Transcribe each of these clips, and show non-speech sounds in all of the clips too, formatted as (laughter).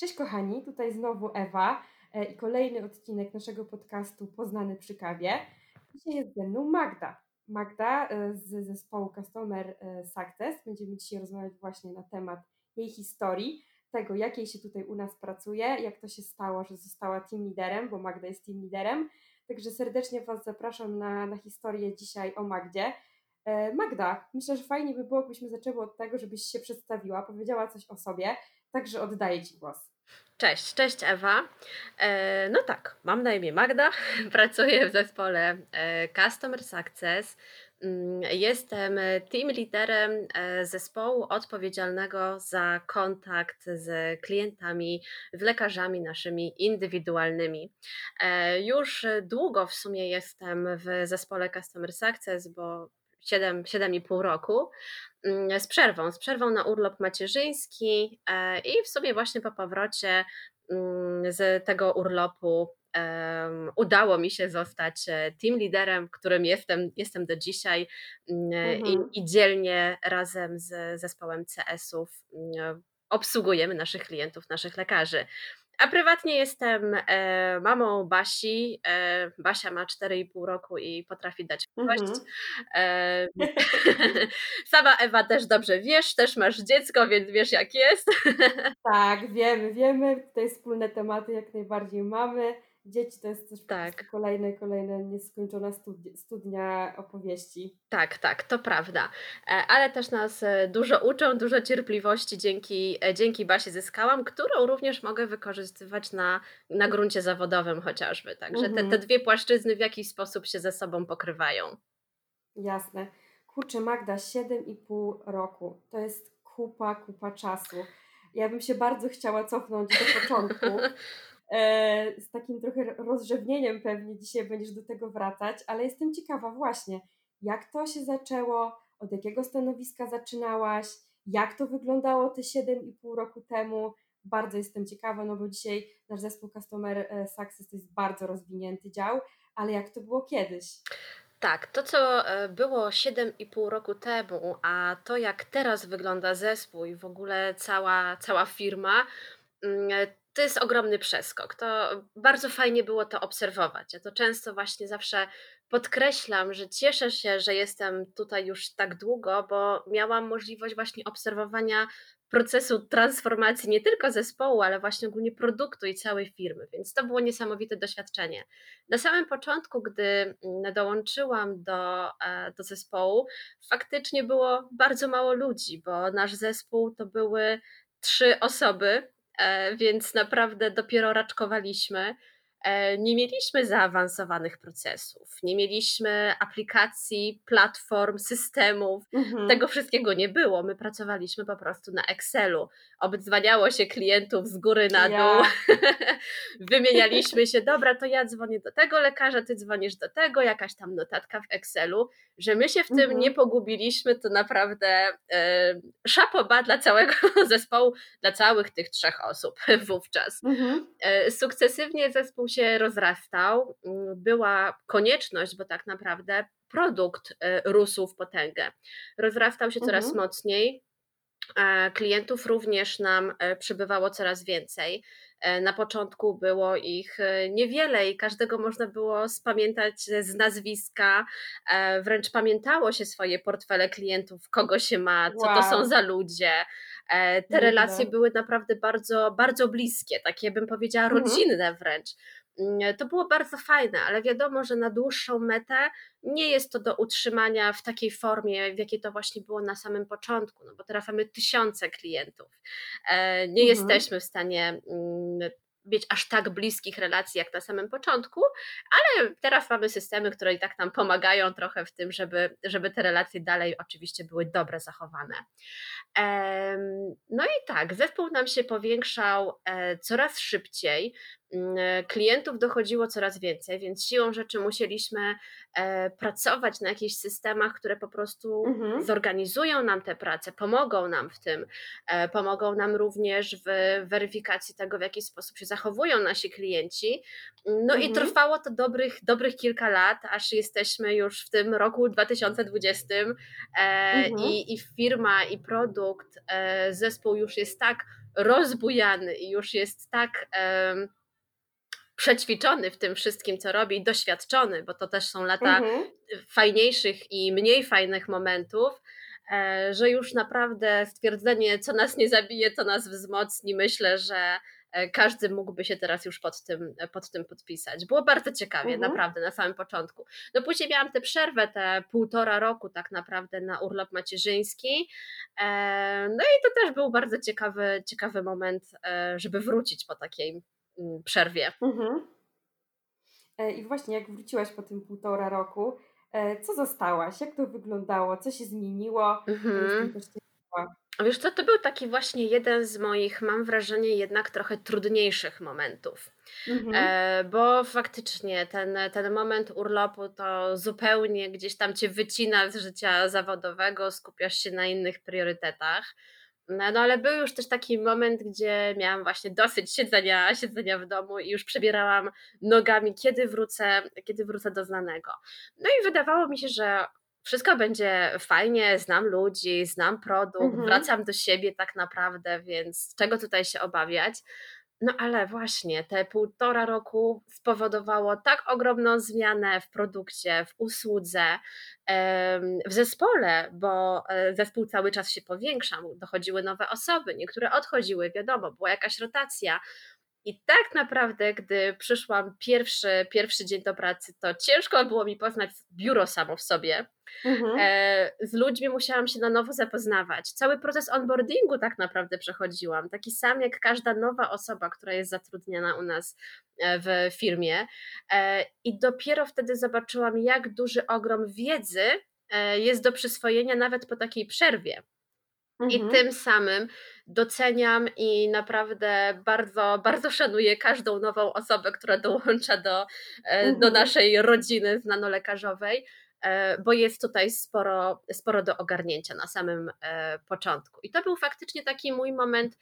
Cześć kochani, tutaj znowu Ewa e, i kolejny odcinek naszego podcastu Poznany przy kawie. Dzisiaj jest ze mną Magda. Magda e, z zespołu Customer e, Success. Będziemy dzisiaj rozmawiać właśnie na temat jej historii, tego jak jej się tutaj u nas pracuje, jak to się stało, że została team liderem, bo Magda jest team liderem. Także serdecznie Was zapraszam na, na historię dzisiaj o Magdzie. Magda, myślę, że fajnie by było, gdybyśmy zaczęły od tego, żebyś się przedstawiła, powiedziała coś o sobie, także oddaję Ci głos. Cześć, cześć Ewa. E, no tak, mam na imię Magda, (laughs) pracuję w zespole e, Customer Success. Mm, jestem team liderem e, zespołu odpowiedzialnego za kontakt z klientami, z lekarzami naszymi indywidualnymi. Już długo w sumie jestem w zespole Customer Success, bo 7, 7,5 roku mm, z przerwą, z przerwą na urlop macierzyński e, i w sobie właśnie po powrocie mm, z tego urlopu udało mi się zostać e, team liderem, którym jestem, jestem do dzisiaj mm, mhm. i, i dzielnie razem z zespołem CS-ów obsługujemy naszych klientów, naszych lekarzy. A prywatnie jestem e, mamą Basi. E, Basia ma 4,5 roku i potrafi dać kość. Mhm. E, (laughs) sama Ewa też dobrze wiesz, też masz dziecko, więc wiesz jak jest. (laughs) tak, wiemy, wiemy. Tutaj wspólne tematy jak najbardziej mamy dzieci to jest też tak. kolejne, kolejne nieskończona studnia, studnia opowieści. Tak, tak, to prawda. E, ale też nas e, dużo uczą, dużo cierpliwości dzięki, e, dzięki Basie zyskałam, którą również mogę wykorzystywać na, na gruncie zawodowym chociażby. Także mhm. te, te mhm. dwie płaszczyzny w jakiś sposób się ze sobą pokrywają. Jasne. Kurczę Magda, 7,5 roku. To jest kupa, kupa czasu. Ja bym się bardzo chciała cofnąć do początku, (laughs) z takim trochę rozrzewnieniem pewnie dzisiaj będziesz do tego wracać, ale jestem ciekawa właśnie, jak to się zaczęło, od jakiego stanowiska zaczynałaś, jak to wyglądało te 7,5 roku temu. Bardzo jestem ciekawa, no bo dzisiaj nasz zespół Customer e, Success to jest bardzo rozwinięty dział, ale jak to było kiedyś? Tak, to co e, było 7,5 roku temu, a to jak teraz wygląda zespół i w ogóle cała, cała firma, mm, to jest ogromny przeskok. To bardzo fajnie było to obserwować. Ja to często właśnie zawsze podkreślam, że cieszę się, że jestem tutaj już tak długo, bo miałam możliwość właśnie obserwowania procesu transformacji nie tylko zespołu, ale właśnie ogólnie produktu i całej firmy, więc to było niesamowite doświadczenie. Na samym początku, gdy mm, dołączyłam do, e, do zespołu, faktycznie było bardzo mało ludzi, bo nasz zespół to były trzy osoby, więc naprawdę dopiero raczkowaliśmy. E, nie mieliśmy zaawansowanych procesów, nie mieliśmy aplikacji, platform, systemów, mhm. tego wszystkiego nie było. My pracowaliśmy po prostu na Excelu. Obdzwaniało się klientów z góry na dół, (laughs) wymienialiśmy się, dobra, to ja dzwonię do tego lekarza, ty dzwonisz do tego, jakaś tam notatka w Excelu, że my się w tym mhm. nie pogubiliśmy, to naprawdę e, szapoba dla całego (laughs) zespołu, dla całych tych trzech osób (laughs) wówczas. Mhm. E, sukcesywnie zespół się rozrastał, była konieczność, bo tak naprawdę produkt e, rósł w potęgę. Rozrastał się coraz mhm. mocniej. Klientów również nam e, przybywało coraz więcej. E, na początku było ich niewiele i każdego można było spamiętać z nazwiska. Wręcz pamiętało się swoje portfele klientów, kogo się ma, co wow. to są za ludzie. Te relacje były naprawdę bardzo, bardzo bliskie, takie bym powiedziała mhm. rodzinne wręcz. Mm, to było bardzo fajne, ale wiadomo, że na dłuższą metę nie jest to do utrzymania w takiej formie, w jakiej to właśnie było na samym początku, no bo teraz mamy tysiące klientów. E, nie mhm. jesteśmy w stanie mm, mieć aż tak bliskich relacji jak na samym początku, ale teraz mamy systemy, które i tak nam pomagają trochę w tym, żeby, żeby te relacje dalej oczywiście były dobre, zachowane. No i tak, zespół nam się powiększał e, coraz szybciej. Mm, e, klientów dochodziło coraz więcej, więc siłą rzeczy musieliśmy e, pracować na jakichś systemach, które po prostu Mhm. zorganizują nam te prace, pomogą nam w tym, e, pomogą nam również w weryfikacji tego, w jaki sposób się zachowują nasi klienci. No i Mhm. trwało to dobrych, dobrych kilka lat, aż jesteśmy już w tym roku 2020 Mhm. i, i firma, i produkt, zespół już jest tak rozbujany i już jest tak przećwiczony w tym wszystkim, co robi, doświadczony, bo to też są lata Mhm. fajniejszych i mniej fajnych momentów, e, że już naprawdę stwierdzenie, co nas nie zabije, to nas wzmocni, myślę, że e, każdy mógłby się teraz już pod tym, pod tym podpisać. Było bardzo ciekawie, Mhm. naprawdę, na samym początku. No później miałam tę przerwę, te półtora roku tak naprawdę na urlop macierzyński. E, no i to też był bardzo ciekawy, ciekawy moment, żeby wrócić po takiej przerwie. Mhm. E, I właśnie jak wróciłaś po tym półtora roku, e, co zostałaś? Jak to wyglądało? Co się zmieniło? Jestem Mhm. Wiesz co, to był taki właśnie jeden z moich, mam wrażenie, jednak trochę trudniejszych momentów. Mhm. E, bo faktycznie ten, ten moment urlopu to zupełnie gdzieś tam cię wycina z życia zawodowego, skupiasz się na innych priorytetach. No, no ale był już też taki moment, gdzie miałam właśnie dosyć siedzenia, siedzenia w domu i już przebierałam nogami, kiedy wrócę, kiedy wrócę do znanego. No i wydawało mi się, że wszystko będzie fajnie, znam ludzi, znam produkt, Mhm. wracam do siebie tak naprawdę, więc czego tutaj się obawiać? No ale właśnie te półtora roku spowodowało tak ogromną zmianę w produkcie, w usłudze, w zespole, bo e, zespół cały czas się powiększał, dochodziły nowe osoby, niektóre odchodziły, wiadomo, była jakaś rotacja. I tak naprawdę, gdy przyszłam pierwszy, pierwszy dzień do pracy, to ciężko było mi poznać biuro samo w sobie. Mhm. E, z ludźmi musiałam się na nowo zapoznawać. Cały proces onboardingu tak naprawdę przechodziłam, taki sam jak każda nowa osoba, która jest zatrudniana u nas e, w firmie. E, I dopiero wtedy zobaczyłam, jak duży ogrom wiedzy jest do przyswojenia nawet po takiej przerwie. I Mhm. tym samym doceniam i naprawdę bardzo, (laughs) bardzo szanuję każdą nową osobę, która dołącza do, e, do Mhm. naszej rodziny znano-lekarzowej, e, bo jest tutaj sporo, sporo do ogarnięcia na samym e, początku. I to był faktycznie taki mój moment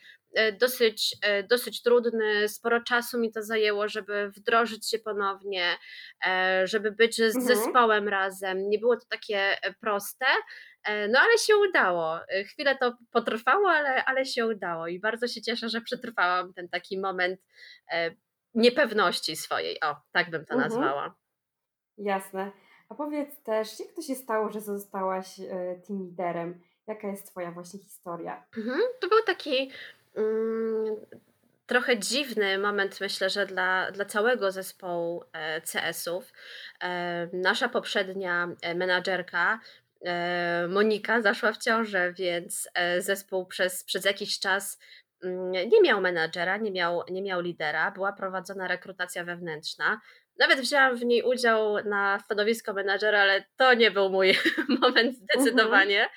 dosyć, dosyć trudny. Sporo czasu mi to zajęło, żeby wdrożyć się ponownie, żeby być z Mhm. zespołem razem. Nie było to takie proste, no ale się udało. E, chwilę to potrwało, ale, ale się udało i bardzo się cieszę, że przetrwałam ten taki moment e, niepewności swojej. O, tak bym to Mhm. nazwała. Jasne. A powiedz też, jak to się stało, że zostałaś e, team liderem? Jaka jest Twoja właśnie historia? Mhm, to był taki mm, trochę dziwny moment, myślę, że dla, dla całego zespołu CS-ów. Nasza poprzednia menadżerka E, Monika zaszła w ciążę, więc e, zespół przez, przez jakiś czas mm, nie miał menadżera, nie miał, nie miał lidera, była prowadzona rekrutacja wewnętrzna. Nawet wzięłam w niej udział na stanowisko menadżera, ale to nie był mój (laughs) moment zdecydowanie.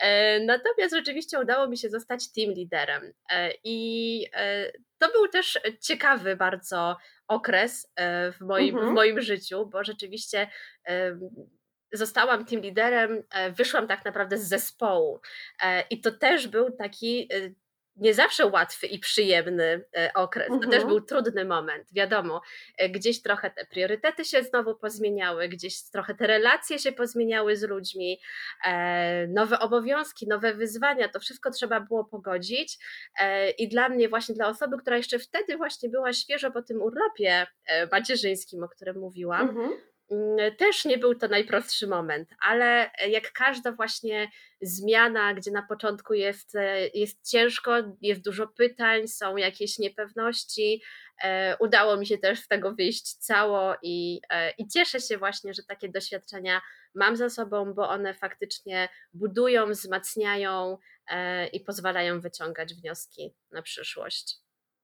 Mhm. Natomiast rzeczywiście udało mi się zostać team liderem. I to był też ciekawy bardzo okres w moim, mhm. w moim życiu, bo rzeczywiście zostałam tym liderem, e, wyszłam tak naprawdę z zespołu. E, I to też był taki e, nie zawsze łatwy i przyjemny okres. To mhm. też był trudny moment, wiadomo. Gdzieś trochę te priorytety się znowu pozmieniały, gdzieś trochę te relacje się pozmieniały z ludźmi, nowe obowiązki, nowe wyzwania, to wszystko trzeba było pogodzić. I dla mnie, właśnie dla osoby, która jeszcze wtedy właśnie była świeżo po tym urlopie macierzyńskim, o którym mówiłam, mhm też nie był to najprostszy moment, ale jak każda właśnie zmiana, gdzie na początku jest, e, jest ciężko, jest dużo pytań, są jakieś niepewności, e, udało mi się też z tego wyjść cało i, e, i cieszę się właśnie, że takie doświadczenia mam za sobą, bo one faktycznie budują, wzmacniają i pozwalają wyciągać wnioski na przyszłość.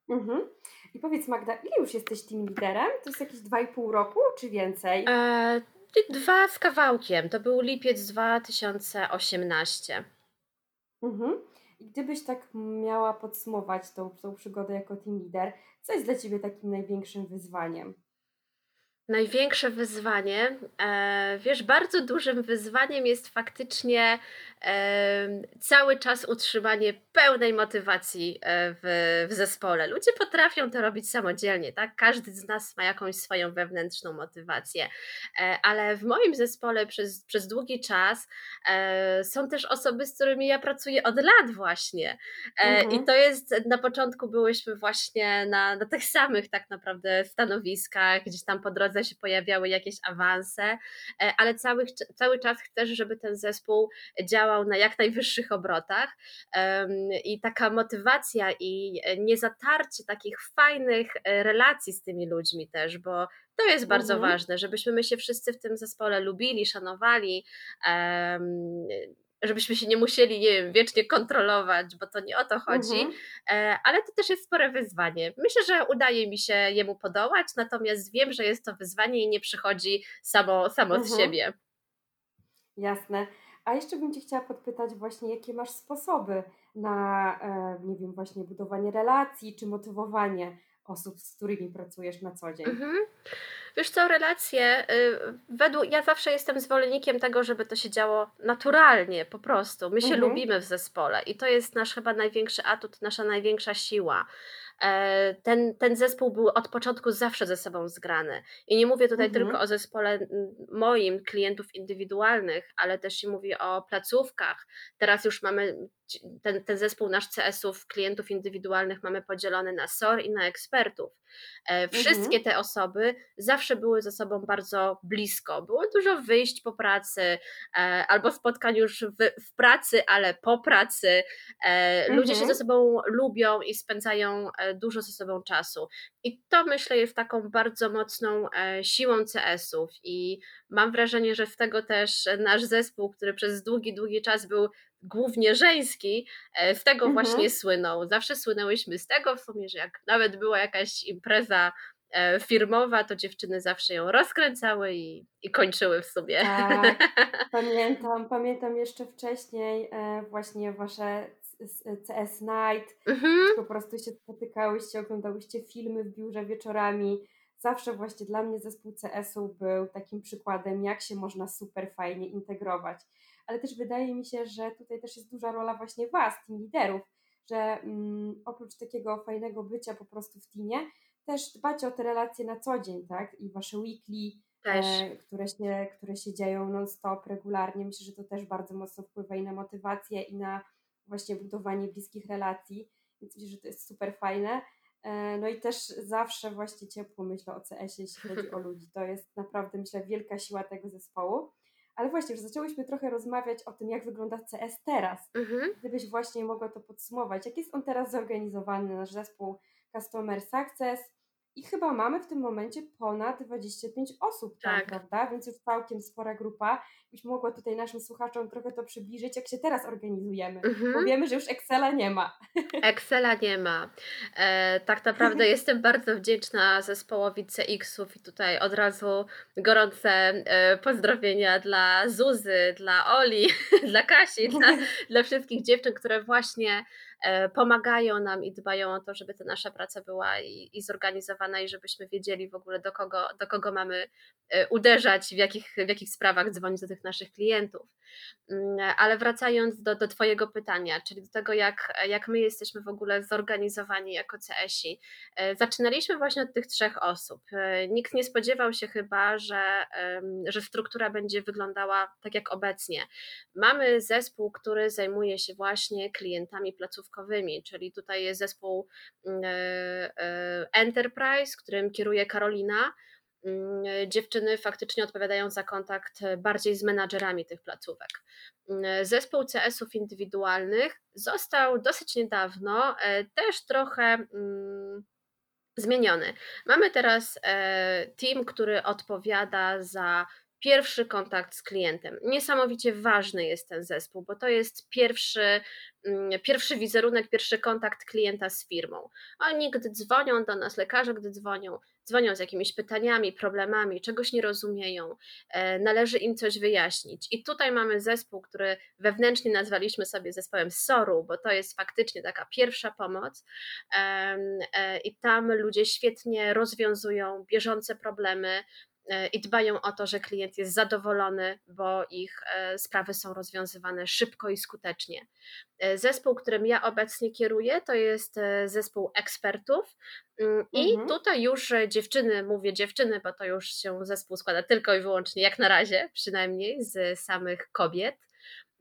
Mhm. I powiedz Magda, ile już jesteś team liderem? To jest jakieś 2,5 roku, czy więcej? E, dwa z kawałkiem. To był lipiec 2018. Mhm. I gdybyś tak miała podsumować tą tą przygodę jako team leader, co jest dla ciebie takim największym wyzwaniem? Największe wyzwanie, e, wiesz, bardzo dużym wyzwaniem jest faktycznie, em, cały czas utrzymanie pełnej motywacji, e, w w zespole. Ludzie potrafią to robić samodzielnie, tak, każdy z nas ma jakąś swoją wewnętrzną motywację, e, ale w moim zespole przez przez długi czas, e, są też osoby, z którymi ja pracuję od lat właśnie, e, i Mhm. to jest na początku byłyśmy właśnie na na tych samych tak naprawdę stanowiskach, gdzieś tam po drodze się pojawiały jakieś awanse, e, ale całych cały czas chcesz, żeby ten zespół działał na jak najwyższych obrotach, i taka motywacja i, e, niezatarcie takich fajnych, e, relacji z tymi ludźmi też, bo to jest bardzo Mhm. ważne, żebyśmy my się wszyscy w tym zespole lubili, szanowali, żebyśmy się nie musieli, nie wiem, wiecznie kontrolować, bo to nie o to chodzi, Mhm. e, ale to też jest spore wyzwanie. Myślę, że udaje mi się jemu podołać, natomiast wiem, że jest to wyzwanie i nie przychodzi samo samo z Mhm. siebie. Jasne. A jeszcze bym cię chciała podpytać właśnie, jakie masz sposoby na, e, nie wiem, właśnie budowanie relacji czy motywowanie osób, z którymi pracujesz na co dzień? Mhm. Wiesz co, relacje, y, według ja zawsze jestem zwolennikiem tego, żeby to się działo naturalnie, po prostu. My się Mhm. lubimy w zespole i to jest nasz chyba największy atut, nasza największa siła. E, ten ten zespół był od początku zawsze ze sobą zgrany. I nie mówię tutaj tylko Mhm. o zespole moim, klientów indywidualnych, ale też i mówię o placówkach. Teraz już mamy ten ten zespół nasz CS-ów, klientów indywidualnych mamy podzielony na SOR i na ekspertów. E, wszystkie Mhm. te osoby zawsze były ze sobą bardzo blisko. Było dużo wyjść po pracy, e, albo spotkań już w w pracy, ale po pracy. E, ludzie się ze Mhm. sobą lubią i spędzają, dużo ze sobą czasu. I to myślę jest taką bardzo mocną, siłą CS-ów i mam wrażenie, że z tego też nasz zespół, który przez długi, długi czas był głównie żeński, e, z tego właśnie Mhm. słynął. Zawsze słynęłyśmy z tego w sumie, że jak nawet była jakaś impreza, e, firmowa, to dziewczyny zawsze ją rozkręcały i i kończyły w sumie. Tak, (laughs) pamiętam pamiętam jeszcze wcześniej, e, właśnie wasze CS Night, Mhm. po prostu się spotykałyście, oglądałyście filmy w biurze wieczorami. Zawsze właśnie dla mnie zespół CS-u był takim przykładem, jak się można super fajnie integrować. Ale też wydaje mi się, że tutaj też jest duża rola właśnie was, team liderów, że, mm, oprócz takiego fajnego bycia po prostu w teamie, też dbacie o te relacje na co dzień, tak? I wasze weekly, e, które się które się dzieją non stop, regularnie. Myślę, że to też bardzo mocno wpływa i na motywację, i na właśnie budowanie bliskich relacji, więc myślę, że to jest super fajne. E, no i też zawsze właśnie ciepło myślę o CS-ie, jeśli chodzi o (laughs) ludzi. To jest naprawdę, myślę, wielka siła tego zespołu. Ale właśnie, już zaczęłyśmy trochę rozmawiać o tym, jak wygląda CS teraz. Mhm. Gdybyś właśnie mogła to podsumować, jak jest on teraz zorganizowany, nasz zespół Customer Success? I chyba mamy w tym momencie ponad 25 osób tam, Tak. prawda? Więc już całkiem spora grupa. Byś mogła tutaj naszym słuchaczom trochę to przybliżyć, jak się teraz organizujemy, bo Mhm. wiemy, że już Excela nie ma. (laughs) Excela nie ma. E, tak naprawdę (laughs) jestem bardzo wdzięczna zespołowi CX-ów i tutaj od razu gorące, e, pozdrowienia dla Zuzy, dla Oli, (laughs) dla Kasi, dla dla wszystkich dziewczyn, które właśnie, pomagają nam i dbają o to, żeby ta nasza praca była i i zorganizowana i żebyśmy wiedzieli w ogóle do kogo do kogo mamy, e, uderzać, w jakich w jakich sprawach dzwonić do tych naszych klientów. Mm, ale wracając do do twojego pytania, czyli do tego jak jak my jesteśmy w ogóle zorganizowani jako CS-i. E, zaczynaliśmy właśnie od tych 3 osób. E, nikt nie spodziewał się chyba, że, że struktura będzie wyglądała tak jak obecnie. Mamy zespół, który zajmuje się właśnie klientami czyli tutaj jest zespół, mm, e, e, Enterprise, którym kieruje Karolina. Mm, dziewczyny faktycznie odpowiadają za kontakt bardziej z menadżerami tych placówek. Mm, zespół CS-ów indywidualnych został dosyć niedawno, e, też trochę, zmieniony. Mamy teraz, team, który odpowiada za pierwszy kontakt z klientem. Niesamowicie ważny jest ten zespół, bo to jest pierwszy, mm, pierwszy wizerunek, pierwszy kontakt klienta z firmą. Oni, gdy dzwonią do nas, lekarze, gdy dzwonią, dzwonią z jakimiś pytaniami, problemami, czegoś nie rozumieją, e, należy im coś wyjaśnić. I tutaj mamy zespół, który wewnętrznie nazwaliśmy sobie zespołem SOR-u, bo to jest faktycznie taka pierwsza pomoc. E, I tam ludzie świetnie rozwiązują bieżące problemy, i dbają o to, że klient jest zadowolony, bo ich e, sprawy są rozwiązywane szybko i skutecznie. E, zespół, którym ja obecnie kieruję, to jest zespół ekspertów. Mm, I mhm. tutaj już dziewczyny, mówię dziewczyny, bo to już się zespół składa tylko i wyłącznie, jak na razie przynajmniej, z samych kobiet.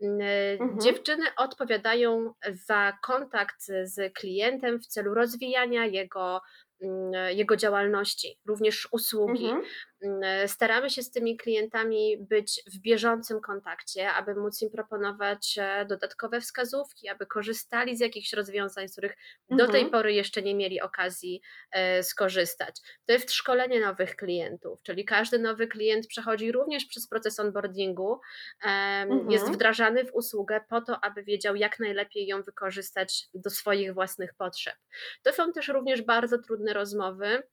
Mm, mhm. Dziewczyny odpowiadają za kontakt z klientem w celu rozwijania jego Mm, jego działalności, również usługi. Mhm. Mm, staramy się z tymi klientami być w bieżącym kontakcie, aby móc im proponować e, dodatkowe wskazówki, aby korzystali z jakichś rozwiązań, z których mhm. do tej mhm. pory jeszcze nie mieli okazji e, skorzystać. To jest szkolenie nowych klientów, czyli każdy nowy klient przechodzi również przez proces onboardingu, mhm. jest wdrażany w usługę po to, aby wiedział, jak najlepiej ją wykorzystać do swoich własnych potrzeb. To są też również bardzo trudne rozmowy, e,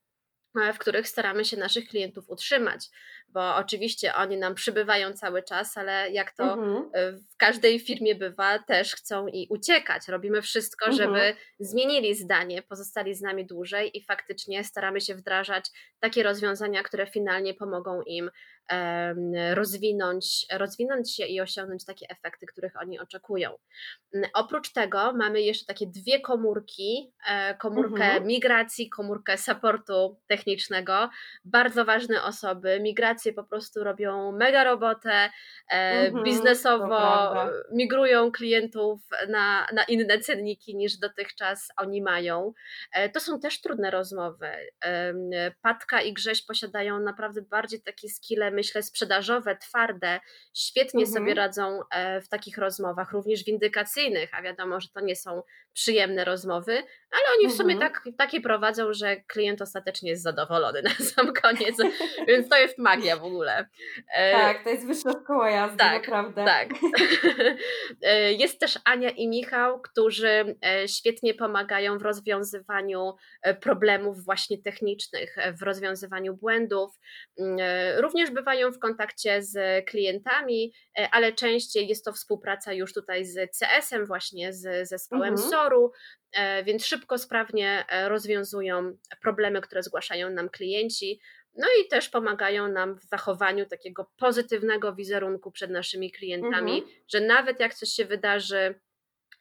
w których staramy się naszych klientów utrzymać, bo oczywiście oni nam przybywają cały czas, ale jak to mhm. E, w każdej firmie bywa, też chcą i uciekać. Robimy wszystko, mhm. żeby zmienili zdanie, pozostali z nami dłużej i faktycznie staramy się wdrażać takie rozwiązania, które finalnie pomogą im rozwinąć, rozwinąć się i osiągnąć takie efekty, których oni oczekują. Mm, oprócz tego mamy jeszcze takie dwie komórki, e, komórkę mhm. migracji, komórkę supportu technicznego. Bardzo ważne osoby. Migracje po prostu robią mega robotę, e, mhm, biznesowo migrują klientów na, na inne cenniki niż dotychczas oni mają. E, to są też trudne rozmowy. Patka i Grześ posiadają naprawdę bardziej takie skille myślę, sprzedażowe, twarde, świetnie mhm. sobie radzą e, w takich rozmowach, również windykacyjnych, a wiadomo, że to nie są przyjemne rozmowy, ale oni w sumie mhm. tak, takie prowadzą, że klient ostatecznie jest zadowolony (laughs) na sam koniec, więc to jest magia w ogóle. E, tak, to jest wyższa szkoła jazdy, tak, naprawdę. Tak. (laughs) E, jest też Ania i Michał, którzy świetnie pomagają w rozwiązywaniu problemów właśnie technicznych, w rozwiązywaniu błędów. Mm, również by bywają w kontakcie z klientami, e, ale częściej jest to współpraca już tutaj z CS-em, właśnie z zespołem mhm. SOR-u, e, więc szybko, sprawnie e, rozwiązują problemy, które zgłaszają nam klienci. No i też pomagają nam w zachowaniu takiego pozytywnego wizerunku przed naszymi klientami, mhm. że nawet jak coś się wydarzy,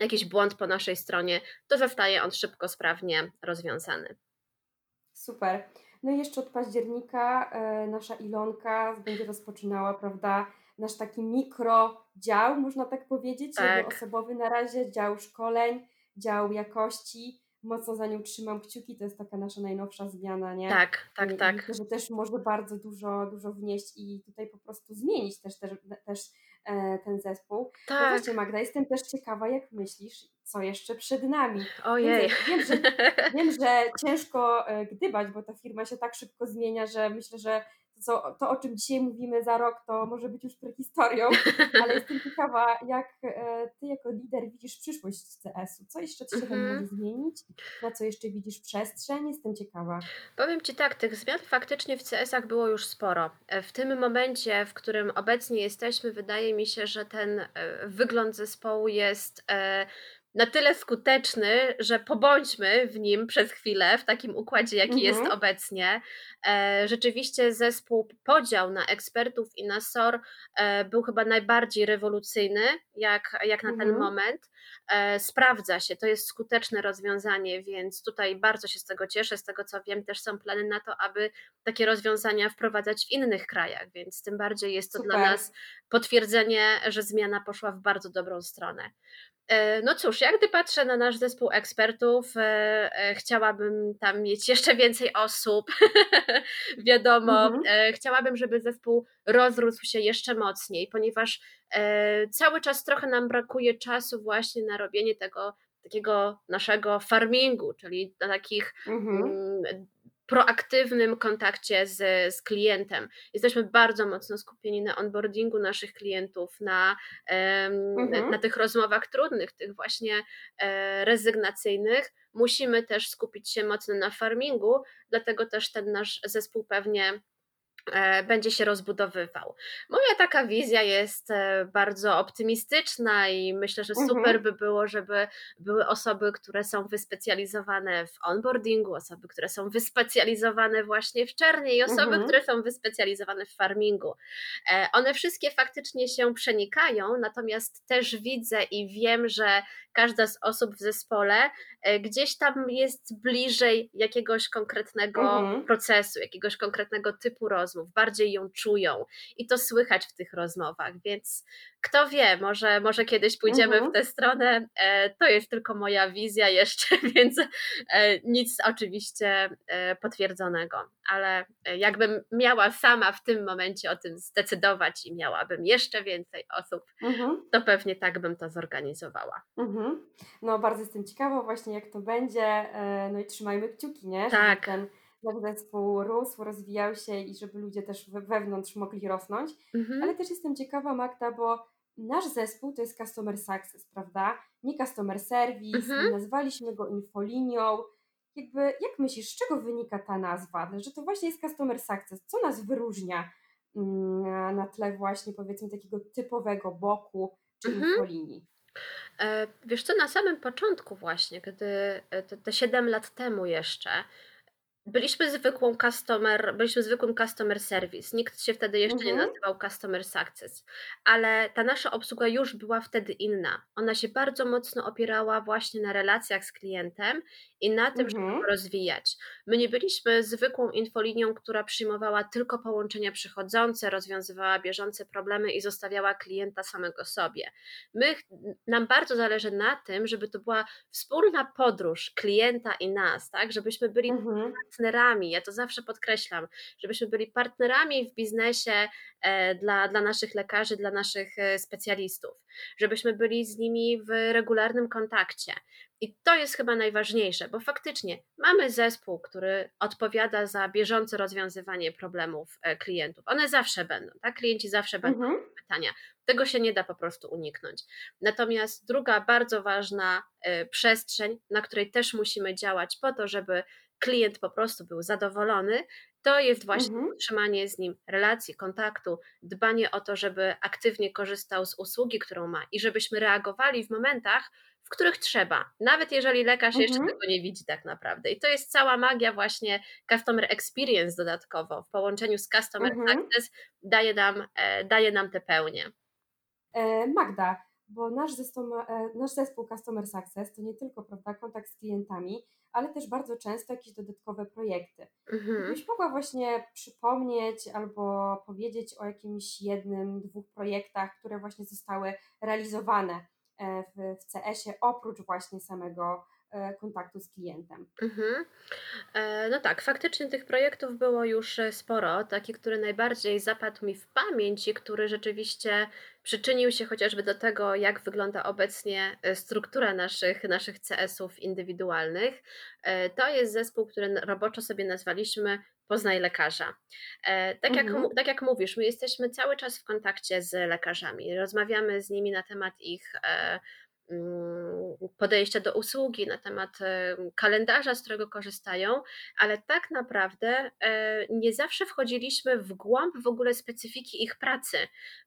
jakiś błąd po naszej stronie, to zostaje on szybko, sprawnie rozwiązany. Super. No i jeszcze od października e, nasza Ilonka będzie rozpoczynała, prawda, nasz taki mikrodział, można tak powiedzieć, tak. osobowy na razie, dział szkoleń, dział jakości. Mocno za nią trzymam kciuki, to jest taka nasza najnowsza zmiana, nie? Tak, tak, I, tak. Myślę, że też może bardzo dużo, dużo wnieść i tutaj po prostu zmienić też, też, też e, ten zespół. No tak. No właśnie Magda, jestem też ciekawa, jak myślisz, co jeszcze przed nami. Ojej. Wiem, że, (laughs) wiem, że ciężko e, gdybać, bo ta firma się tak szybko zmienia, że myślę, że to, to, o czym dzisiaj mówimy za rok, to może być już prehistorią, (laughs) ale jestem ciekawa, jak e, Ty jako lider widzisz przyszłość CS-u. Co jeszcze się tam mhm. może zmienić? Na co jeszcze widzisz przestrzeń? Jestem ciekawa. Powiem Ci tak, tych zmian faktycznie w CS-ach było już sporo. E, w tym momencie, w którym obecnie jesteśmy, wydaje mi się, że ten wygląd zespołu jest na tyle skuteczny, że pobądźmy w nim przez chwilę, w takim układzie, jaki mhm. jest obecnie. E, rzeczywiście zespół, podział na ekspertów i na SOR e, był chyba najbardziej rewolucyjny, jak, jak na mhm. ten moment. E, sprawdza się, to jest skuteczne rozwiązanie, więc tutaj bardzo się z tego cieszę. Z tego co wiem, też są plany na to, aby takie rozwiązania wprowadzać w innych krajach, więc tym bardziej jest to Super. dla nas potwierdzenie, że zmiana poszła w bardzo dobrą stronę. E, no cóż, jak gdy patrzę na nasz zespół ekspertów, e, e, chciałabym tam mieć jeszcze więcej osób. (laughs) Wiadomo, mhm. chciałabym, żeby zespół rozrósł się jeszcze mocniej, ponieważ cały czas trochę nam brakuje czasu właśnie na robienie tego takiego naszego farmingu, czyli na takich mhm. Mm, proaktywnym kontakcie z, z klientem. Jesteśmy bardzo mocno skupieni na onboardingu naszych klientów, na, Mhm. na tych rozmowach trudnych, tych właśnie e, rezygnacyjnych. Musimy też skupić się mocno na farmingu, dlatego też ten nasz zespół pewnie będzie się rozbudowywał. Moja taka wizja jest e, bardzo optymistyczna i myślę, że super Mhm. by było, żeby były osoby, które są wyspecjalizowane w onboardingu, osoby, które są wyspecjalizowane właśnie w czernie i osoby, Mhm. które są wyspecjalizowane w farmingu. E, one wszystkie faktycznie się przenikają, natomiast też widzę i wiem, że każda z osób w zespole gdzieś tam jest bliżej jakiegoś konkretnego Mhm. procesu, jakiegoś konkretnego typu rozmów, bardziej ją czują i to słychać w tych rozmowach, więc kto wie, może, może kiedyś pójdziemy w Mhm. tę stronę. E, to jest tylko moja wizja jeszcze, (laughs) więc e, nic oczywiście e, potwierdzonego, ale jakbym miała sama w tym momencie o tym zdecydować i miałabym jeszcze więcej osób, Mhm. to pewnie tak bym to zorganizowała. Mhm. No bardzo jestem ciekawa właśnie jak to będzie, no i trzymajmy kciuki, nie, żeby Tak. ten nasz zespół rósł, rozwijał się i żeby ludzie też we wewnątrz mogli rosnąć. Ale Mhm. też jestem ciekawa Magda, bo nasz zespół to jest customer success, prawda? Nie customer service, Mhm. nazwaliśmy go infolinią. Jakby jak myślisz, z czego wynika ta nazwa? Że to właśnie jest customer success. Co nas wyróżnia, mm, na tle właśnie powiedzmy takiego typowego boku czy Mhm. infolinii? E, wiesz co, na samym początku właśnie, kiedy e, te te 7 lat temu jeszcze, Byliśmy zwykłą customer byliśmy zwykłym customer service. Nikt się wtedy jeszcze nie Mhm. nazywał customer success, ale ta nasza obsługa już była wtedy inna. Ona się bardzo mocno opierała właśnie na relacjach z klientem i na tym, żeby Mhm. go rozwijać. My nie byliśmy zwykłą infolinią, która przyjmowała tylko połączenia przychodzące, rozwiązywała bieżące problemy i zostawiała klienta samego sobie. My, nam bardzo zależy na tym, żeby to była wspólna podróż klienta i nas, tak, żebyśmy byli Mhm. partnerami, ja to zawsze podkreślam, żebyśmy byli partnerami w biznesie e, dla, dla naszych lekarzy, dla naszych e, specjalistów, żebyśmy byli z nimi w regularnym kontakcie. I to jest chyba najważniejsze, bo faktycznie mamy zespół, który odpowiada za bieżące rozwiązywanie problemów e, klientów. One zawsze będą, tak? Klienci zawsze będą Mhm. mieli pytania. Tego się nie da po prostu uniknąć. Natomiast druga bardzo ważna e, przestrzeń, na której też musimy działać po to, żeby klient po prostu był zadowolony, to jest właśnie Mhm. utrzymanie z nim relacji, kontaktu, dbanie o to, żeby aktywnie korzystał z usługi, którą ma i żebyśmy reagowali w momentach, w których trzeba, nawet jeżeli lekarz jeszcze Mhm. tego nie widzi tak naprawdę. I to jest cała magia właśnie customer experience dodatkowo w połączeniu z customer Mhm. success daje nam, e, daje nam te pełnię. E, Magda, bo nasz zespół, e, nasz zespół Customer Success to nie tylko prawda, kontakt z klientami, ale też bardzo często jakieś dodatkowe projekty. Mhm. Gdybyś mogła właśnie przypomnieć albo powiedzieć o jakimś jednym, dwóch projektach, które właśnie zostały realizowane w, w CS-ie, oprócz właśnie samego e, kontaktu z klientem. Mhm. E, no tak, faktycznie tych projektów było już e, sporo. Taki, który najbardziej zapadł mi w pamięć i który rzeczywiście przyczynił się chociażby do tego, jak wygląda obecnie e, struktura naszych, naszych CS-ów indywidualnych, e, to jest zespół, który roboczo sobie nazwaliśmy Poznaj lekarza. E, Tak jak, Mhm, tak jak mówisz, my jesteśmy cały czas w kontakcie z lekarzami, rozmawiamy z nimi na temat ich e, mm, podejścia do usługi, na temat e, kalendarza, z którego korzystają, ale tak naprawdę nie zawsze wchodziliśmy w głąb w ogóle specyfiki ich pracy,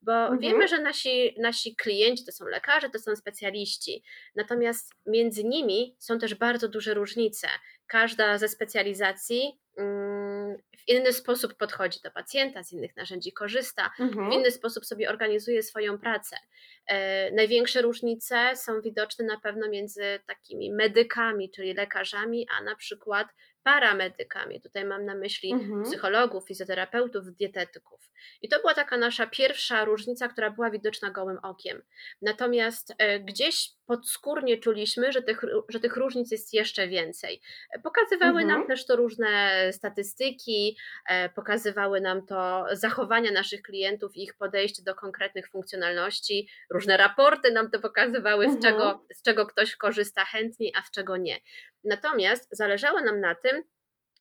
bo mhm, wiemy, że nasi, nasi klienci to są lekarze, to są specjaliści, natomiast między nimi są też bardzo duże różnice. Każda ze specjalizacji mm, w inny sposób podchodzi do pacjenta, z innych narzędzi korzysta, w mhm, inny sposób sobie organizuje swoją pracę. E, Największe różnice są widoczne na pewno między takimi medykami, czyli lekarzami, a na przykład paramedykami. Tutaj mam na myśli mhm, psychologów, fizjoterapeutów, dietetyków. I to była taka nasza pierwsza różnica, która była widoczna gołym okiem. Natomiast e, gdzieś podskórnie czuliśmy, że tych, że tych różnic jest jeszcze więcej. Pokazywały nam mhm, też to różne statystyki, e, pokazywały nam to zachowania naszych klientów i ich podejście do konkretnych funkcjonalności. Różne raporty nam to pokazywały, z mhm, czego, z czego ktoś korzysta chętniej, a z czego nie. Natomiast zależało nam na tym,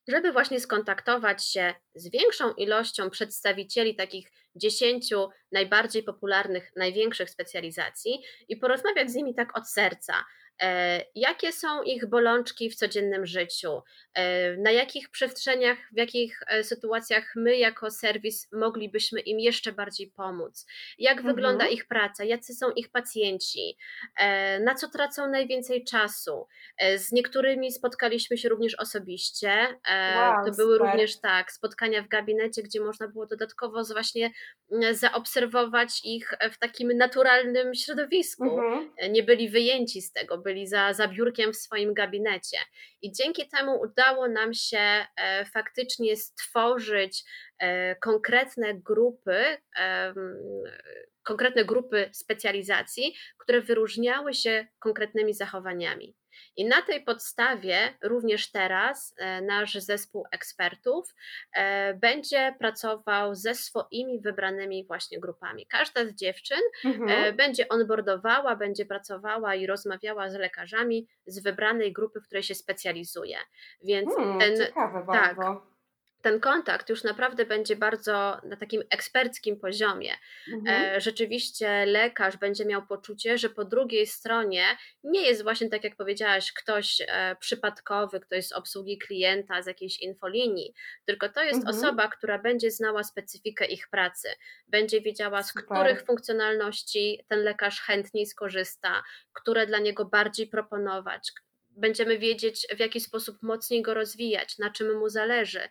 żeby właśnie skontaktować się z większą ilością przedstawicieli takich 10 najbardziej popularnych, największych specjalizacji i porozmawiać z nimi tak od serca. E, jakie są ich bolączki w codziennym życiu? E, na jakich przestrzeniach, w jakich e, sytuacjach my, jako serwis, moglibyśmy im jeszcze bardziej pomóc? Jak Mhm. wygląda ich praca? Jacy są ich pacjenci? Na co tracą najwięcej czasu? Z niektórymi spotkaliśmy się również osobiście. Wow, To były super. również tak, spotkania w gabinecie, gdzie można było dodatkowo właśnie zaobserwować ich w takim naturalnym środowisku. Mhm. Nie byli wyjęci z tego, byli za, za biurkiem w swoim gabinecie. I dzięki temu udało nam się e, faktycznie stworzyć e, konkretne grupy, konkretne grupy specjalizacji, które wyróżniały się konkretnymi zachowaniami. I na tej podstawie również teraz e, nasz zespół ekspertów e, będzie pracował ze swoimi wybranymi właśnie grupami. Każda z dziewczyn e, Mhm. będzie onboardowała, będzie pracowała i rozmawiała z lekarzami z wybranej grupy, w której się specjalizuje. Więc Hmm, ten, ciekawe tak, bardzo. Ten kontakt już naprawdę będzie bardzo na takim eksperckim poziomie. Mhm. E, rzeczywiście lekarz będzie miał poczucie, że po drugiej stronie nie jest właśnie tak jak powiedziałaś, ktoś e, przypadkowy, ktoś z obsługi klienta, z jakiejś infolinii, tylko to jest Mhm. osoba, która będzie znała specyfikę ich pracy, będzie wiedziała, z których Super. funkcjonalności ten lekarz chętniej skorzysta, które dla niego bardziej proponować, będziemy wiedzieć, w jaki sposób mocniej go rozwijać, na czym mu zależy.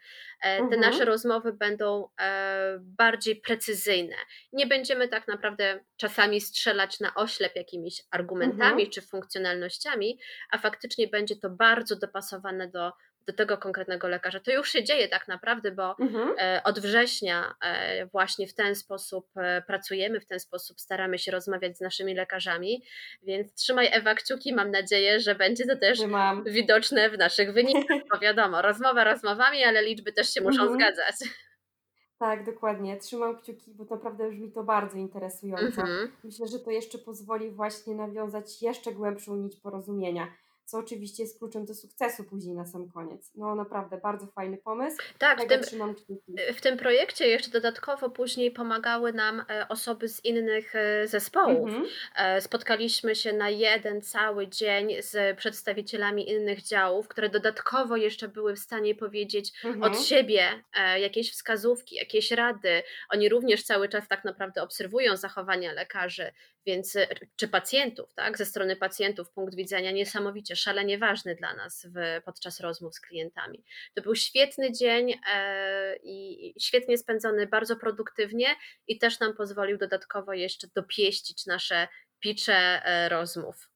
E, te nasze Mhm. rozmowy będą e, bardziej precyzyjne. Nie będziemy tak naprawdę czasami strzelać na oślep jakimiś argumentami Mhm. czy funkcjonalnościami, a faktycznie będzie to bardzo dopasowane do do tego konkretnego lekarza. To już się dzieje tak naprawdę, bo Mhm. e, od września e, właśnie w ten sposób e, pracujemy, w ten sposób staramy się rozmawiać z naszymi lekarzami, więc trzymaj Ewa kciuki, mam nadzieję, że będzie to też Trzymam. widoczne w naszych wynikach, (laughs) bo wiadomo, rozmowa rozmowami, ale liczby też się muszą Mhm. zgadzać. Tak, dokładnie. Trzymam kciuki, bo naprawdę brzmi to bardzo interesująco. Mhm. Myślę, że to jeszcze pozwoli właśnie nawiązać jeszcze głębszą nić porozumienia, co oczywiście jest kluczem do sukcesu później na sam koniec. No naprawdę, bardzo fajny pomysł. Tak, w tym, kciuki. w tym projekcie jeszcze dodatkowo później pomagały nam e, osoby z innych e, zespołów. Mhm. E, Spotkaliśmy się na jeden cały dzień z przedstawicielami innych działów, które dodatkowo jeszcze były w stanie powiedzieć od Mhm. siebie e, jakieś wskazówki, jakieś rady. Oni również cały czas tak naprawdę obserwują zachowania lekarzy, więc e, czy pacjentów, tak? Ze strony pacjentów punkt widzenia niesamowicie szalenie ważny dla nas w, podczas rozmów z klientami. To był świetny dzień e, i świetnie spędzony, bardzo produktywnie i też nam pozwolił dodatkowo jeszcze dopieścić nasze picze e, rozmów.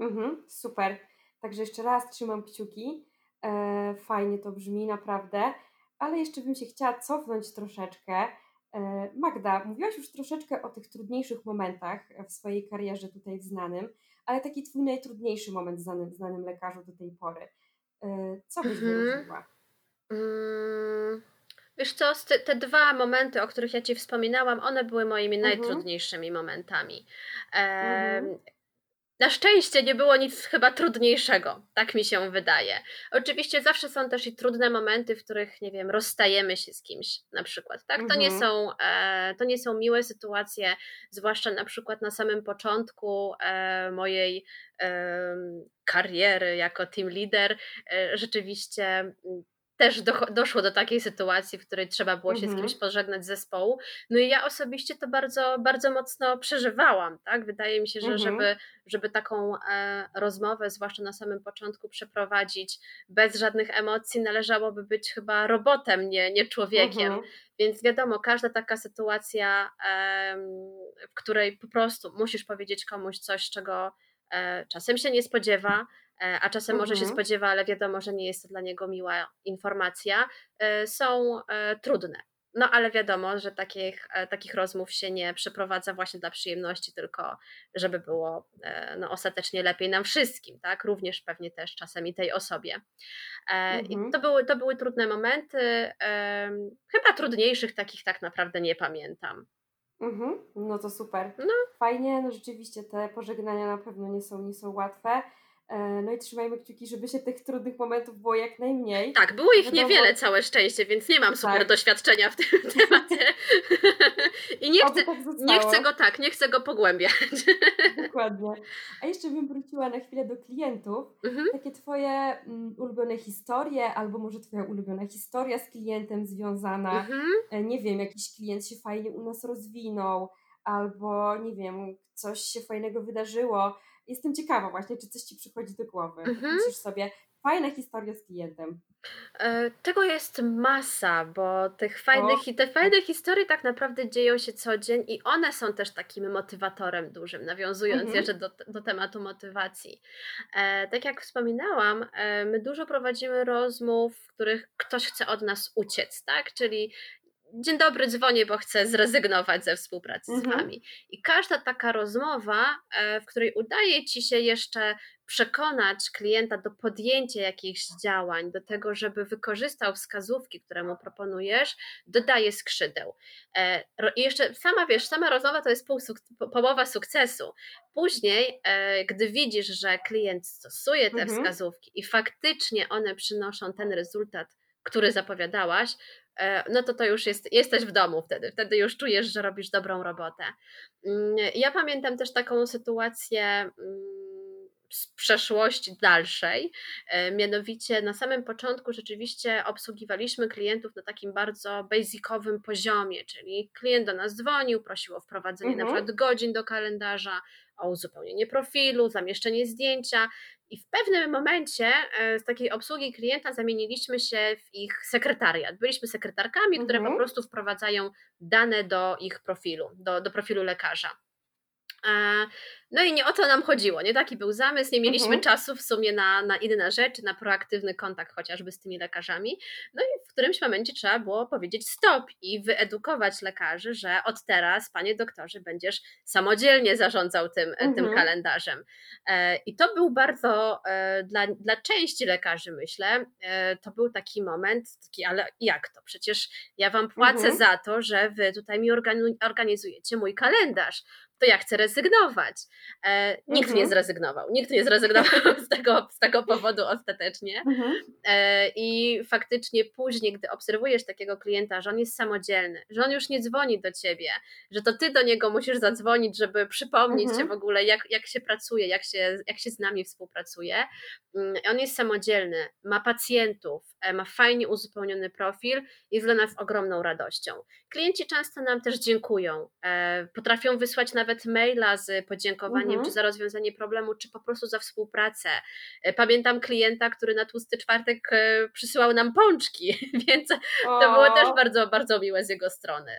Mhm. Super. Także jeszcze raz trzymam kciuki. E, fajnie to brzmi, naprawdę. Ale jeszcze bym się chciała cofnąć troszeczkę. E, Magda, mówiłaś już troszeczkę o tych trudniejszych momentach w swojej karierze tutaj w znanym, ale taki twój najtrudniejszy moment w znanym, znanym lekarzu do tej pory. E, co byś Mhm. wyróżniła? Mm, Wiesz co, te, dwa momenty, o których ja Ci wspominałam, one były moimi Mhm. najtrudniejszymi momentami. Mhm. Na szczęście nie było nic chyba trudniejszego, tak mi się wydaje. Oczywiście zawsze są też i trudne momenty, w których, nie wiem, rozstajemy się z kimś na przykład, tak? To nie Mhm. są, e, to nie są miłe sytuacje, zwłaszcza na przykład na samym początku e, mojej em, kariery jako team leader. E, rzeczywiście też docho- doszło do takiej sytuacji, w której trzeba było się z kimś Mhm. pożegnać z zespołu. No i ja osobiście to bardzo, bardzo mocno przeżywałam, tak? Wydaje mi się, że Mhm. żeby żeby taką e, rozmowę, zwłaszcza na samym początku, przeprowadzić bez żadnych emocji, należałoby być chyba robotem, nie, nie człowiekiem. Mhm. Więc wiadomo, każda taka sytuacja, em, w której po prostu musisz powiedzieć komuś coś, czego e, czasem się nie spodziewa, e, a czasem może się Mhm. spodziewa, ale wiadomo, że nie jest to dla niego miła informacja, e, są e, trudne. No ale wiadomo, że takich, e, takich rozmów się nie przeprowadza właśnie dla przyjemności, tylko żeby było e, no, ostatecznie lepiej nam wszystkim, tak? Również pewnie też czasem i tej osobie. E, I Mhm. to były, to były trudne momenty. Chyba trudniejszych takich tak naprawdę nie pamiętam. Mhm. No to super. No, Fajnie, no rzeczywiście te pożegnania na pewno nie są, nie są łatwe. E, no i trzymajmy kciuki, żeby się tych trudnych momentów było jak najmniej. Tak, było ich Wiadomo, niewiele, całe szczęście, więc nie mam super tak. doświadczenia w tym (laughs) temacie. (laughs) I nie chcę, tak nie chcę go tak, nie chcę go pogłębiać. (laughs) Dokładnie. A jeszcze bym wróciła na chwilę do klientów. Mhm. Takie Twoje mm, ulubione historie, albo może Twoja ulubiona historia z klientem związana. Mhm. E, nie wiem, jakiś klient się fajnie u nas rozwinął, albo nie wiem, coś się fajnego wydarzyło jestem ciekawa właśnie, czy coś Ci przychodzi do głowy. Mhm. Myślisz sobie, fajna historia z klientem. E, tego jest masa, bo tych fajnych, i te fajne historie tak naprawdę dzieją się co dzień i one są też takim motywatorem dużym, nawiązując mhm. jeszcze do, do tematu motywacji. E, tak jak wspominałam, e, my dużo prowadzimy rozmów, w których ktoś chce od nas uciec, tak? Czyli dzień dobry, dzwonię, bo chcę zrezygnować ze współpracy mhm. z Wami. I każda taka rozmowa, e, w której udaje Ci się jeszcze przekonać klienta do podjęcia jakichś działań, do tego, żeby wykorzystał wskazówki, które mu proponujesz, dodaje skrzydeł. E, I jeszcze sama wiesz, sama rozmowa to jest pół połowa sukcesu. Później, e, gdy widzisz, że klient stosuje te mhm. wskazówki i faktycznie one przynoszą ten rezultat, który zapowiadałaś, no to to już jest, jesteś w domu wtedy, wtedy już czujesz, że robisz dobrą robotę. Mm, ja pamiętam też taką sytuację mm, z przeszłości dalszej. E, mianowicie na samym początku rzeczywiście obsługiwaliśmy klientów na takim bardzo basicowym poziomie, czyli klient do nas dzwonił, prosił o wprowadzenie mhm. na przykład godzin do kalendarza, o uzupełnienie profilu, zamieszczenie zdjęcia. I w pewnym momencie e, z takiej obsługi klienta zamieniliśmy się w ich sekretariat. Byliśmy sekretarkami, mhm. które po mhm. prostu wprowadzają dane do ich profilu, do, do profilu lekarza. No i nie o to nam chodziło, nie taki był zamysł, nie mieliśmy mhm. czasu w sumie na, na inne rzeczy, na proaktywny kontakt chociażby z tymi lekarzami. No i w którymś momencie trzeba było powiedzieć stop i wyedukować lekarzy, że od teraz, panie doktorze, będziesz samodzielnie zarządzał tym, mhm. tym kalendarzem. E, I to był bardzo e, dla, dla części lekarzy, myślę, e, to był taki moment, taki, ale jak to? Przecież ja wam płacę mhm. za to, że wy tutaj mi organizujecie mój kalendarz to ja chcę rezygnować. E, nikt mhm. nie zrezygnował. Nikt nie zrezygnował (laughs) z tego, z tego powodu ostatecznie. Mhm. E, I faktycznie później, gdy obserwujesz takiego klienta, że on jest samodzielny, że on już nie dzwoni do ciebie, że to ty do niego musisz zadzwonić, żeby przypomnieć mhm. w ogóle, jak, jak się pracuje, jak się, jak się z nami współpracuje. Mm, on jest samodzielny, ma pacjentów, e, ma fajnie uzupełniony profil, jest dla nas ogromną radością. Klienci często nam też dziękują, e, potrafią wysłać nawet maila z podziękowaniem, mhm. czy za rozwiązanie problemu, czy po prostu za współpracę. E, pamiętam klienta, który na tłusty czwartek przysyłał nam pączki, (laughs) więc to było też bardzo, bardzo miłe z jego strony.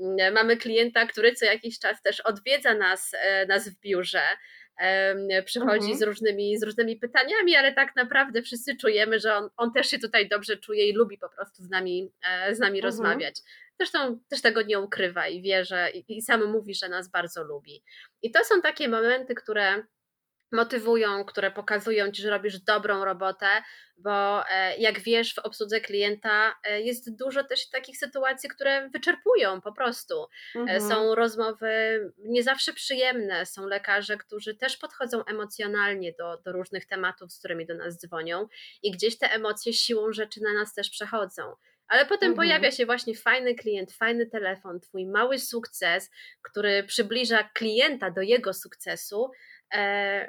Mm, mamy klienta, który co jakiś czas też odwiedza nas, nas w biurze przychodzi mhm. z, różnymi, z różnymi pytaniami, ale tak naprawdę wszyscy czujemy, że on, on też się tutaj dobrze czuje i lubi po prostu z nami, e, z nami mhm. rozmawiać. Zresztą też tego nie ukrywa i wie, że i, i sam mówi, że nas bardzo lubi. I to są takie momenty, które motywują, które pokazują ci, że robisz dobrą robotę, bo e, jak wiesz, w obsłudze klienta e, jest dużo też takich sytuacji, które wyczerpują po prostu. E, mhm. Są rozmowy nie zawsze przyjemne, są lekarze, którzy też podchodzą emocjonalnie do, do różnych tematów, z którymi do nas dzwonią i gdzieś te emocje siłą rzeczy na nas też przechodzą. Ale potem mhm. pojawia się właśnie fajny klient, fajny telefon, twój mały sukces, który przybliża klienta do jego sukcesu,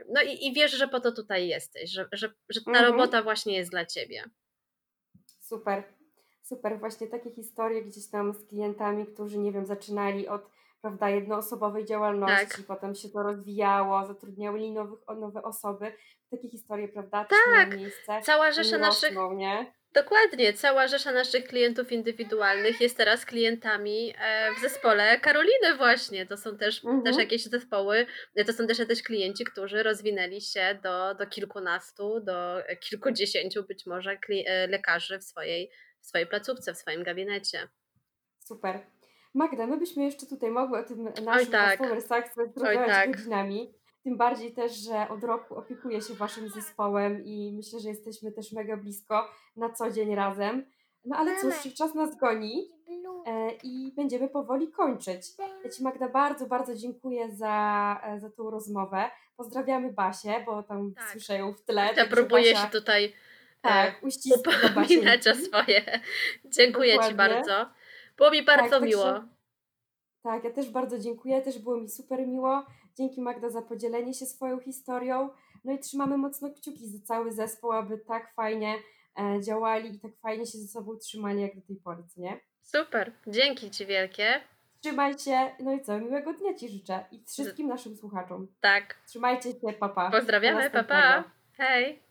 no i, i wiesz, że po to tutaj jesteś, że, że, że ta mhm. robota właśnie jest dla ciebie. Super, super. Właśnie takie historie gdzieś tam z klientami, którzy, nie wiem, zaczynali od prawda, jednoosobowej działalności, tak. potem się to rozwijało, zatrudniali nowych, nowe osoby. Takie historie, prawda, tak. miejsce. Cała rzesza naszych, nie? Dokładnie, cała rzesza naszych klientów indywidualnych jest teraz klientami e, w zespole Karoliny właśnie. To są też, mhm. też jakieś zespoły, to są też jacyś klienci, którzy rozwinęli się do, do kilkunastu, do kilkudziesięciu być może e, lekarzy w swojej, w swojej placówce, w swoim gabinecie. Super. Magda, my byśmy jeszcze tutaj mogły o tym naszym tak. customer success rozmawiać tak. godzinami. Tym bardziej też, że od roku opiekuję się Waszym zespołem i myślę, że jesteśmy też mega blisko na co dzień razem. No ale cóż, czas nas goni, e, i będziemy powoli kończyć. Ja Ci Magda bardzo, bardzo dziękuję za, e, za tą rozmowę. Pozdrawiamy Basię, bo tam Tak. słyszę ją w tle, Ja próbuję się Basia tutaj, e, tak, upominać o swoje. Dziękuję Ci Dokładnie. bardzo. Było mi Tak, bardzo miło. także tak, ja też bardzo dziękuję, też było mi super miło. Dzięki Magda za podzielenie się swoją historią. No i trzymamy mocno kciuki za cały zespół, aby tak fajnie e, działali i tak fajnie się ze sobą trzymali jak do tej pory, co nie? Super, dzięki Ci wielkie. Trzymaj się, no i co, miłego dnia Ci życzę i wszystkim naszym słuchaczom. Tak, Trzymajcie się, papa. Pozdrawiamy, pa następnego. pa. Hej.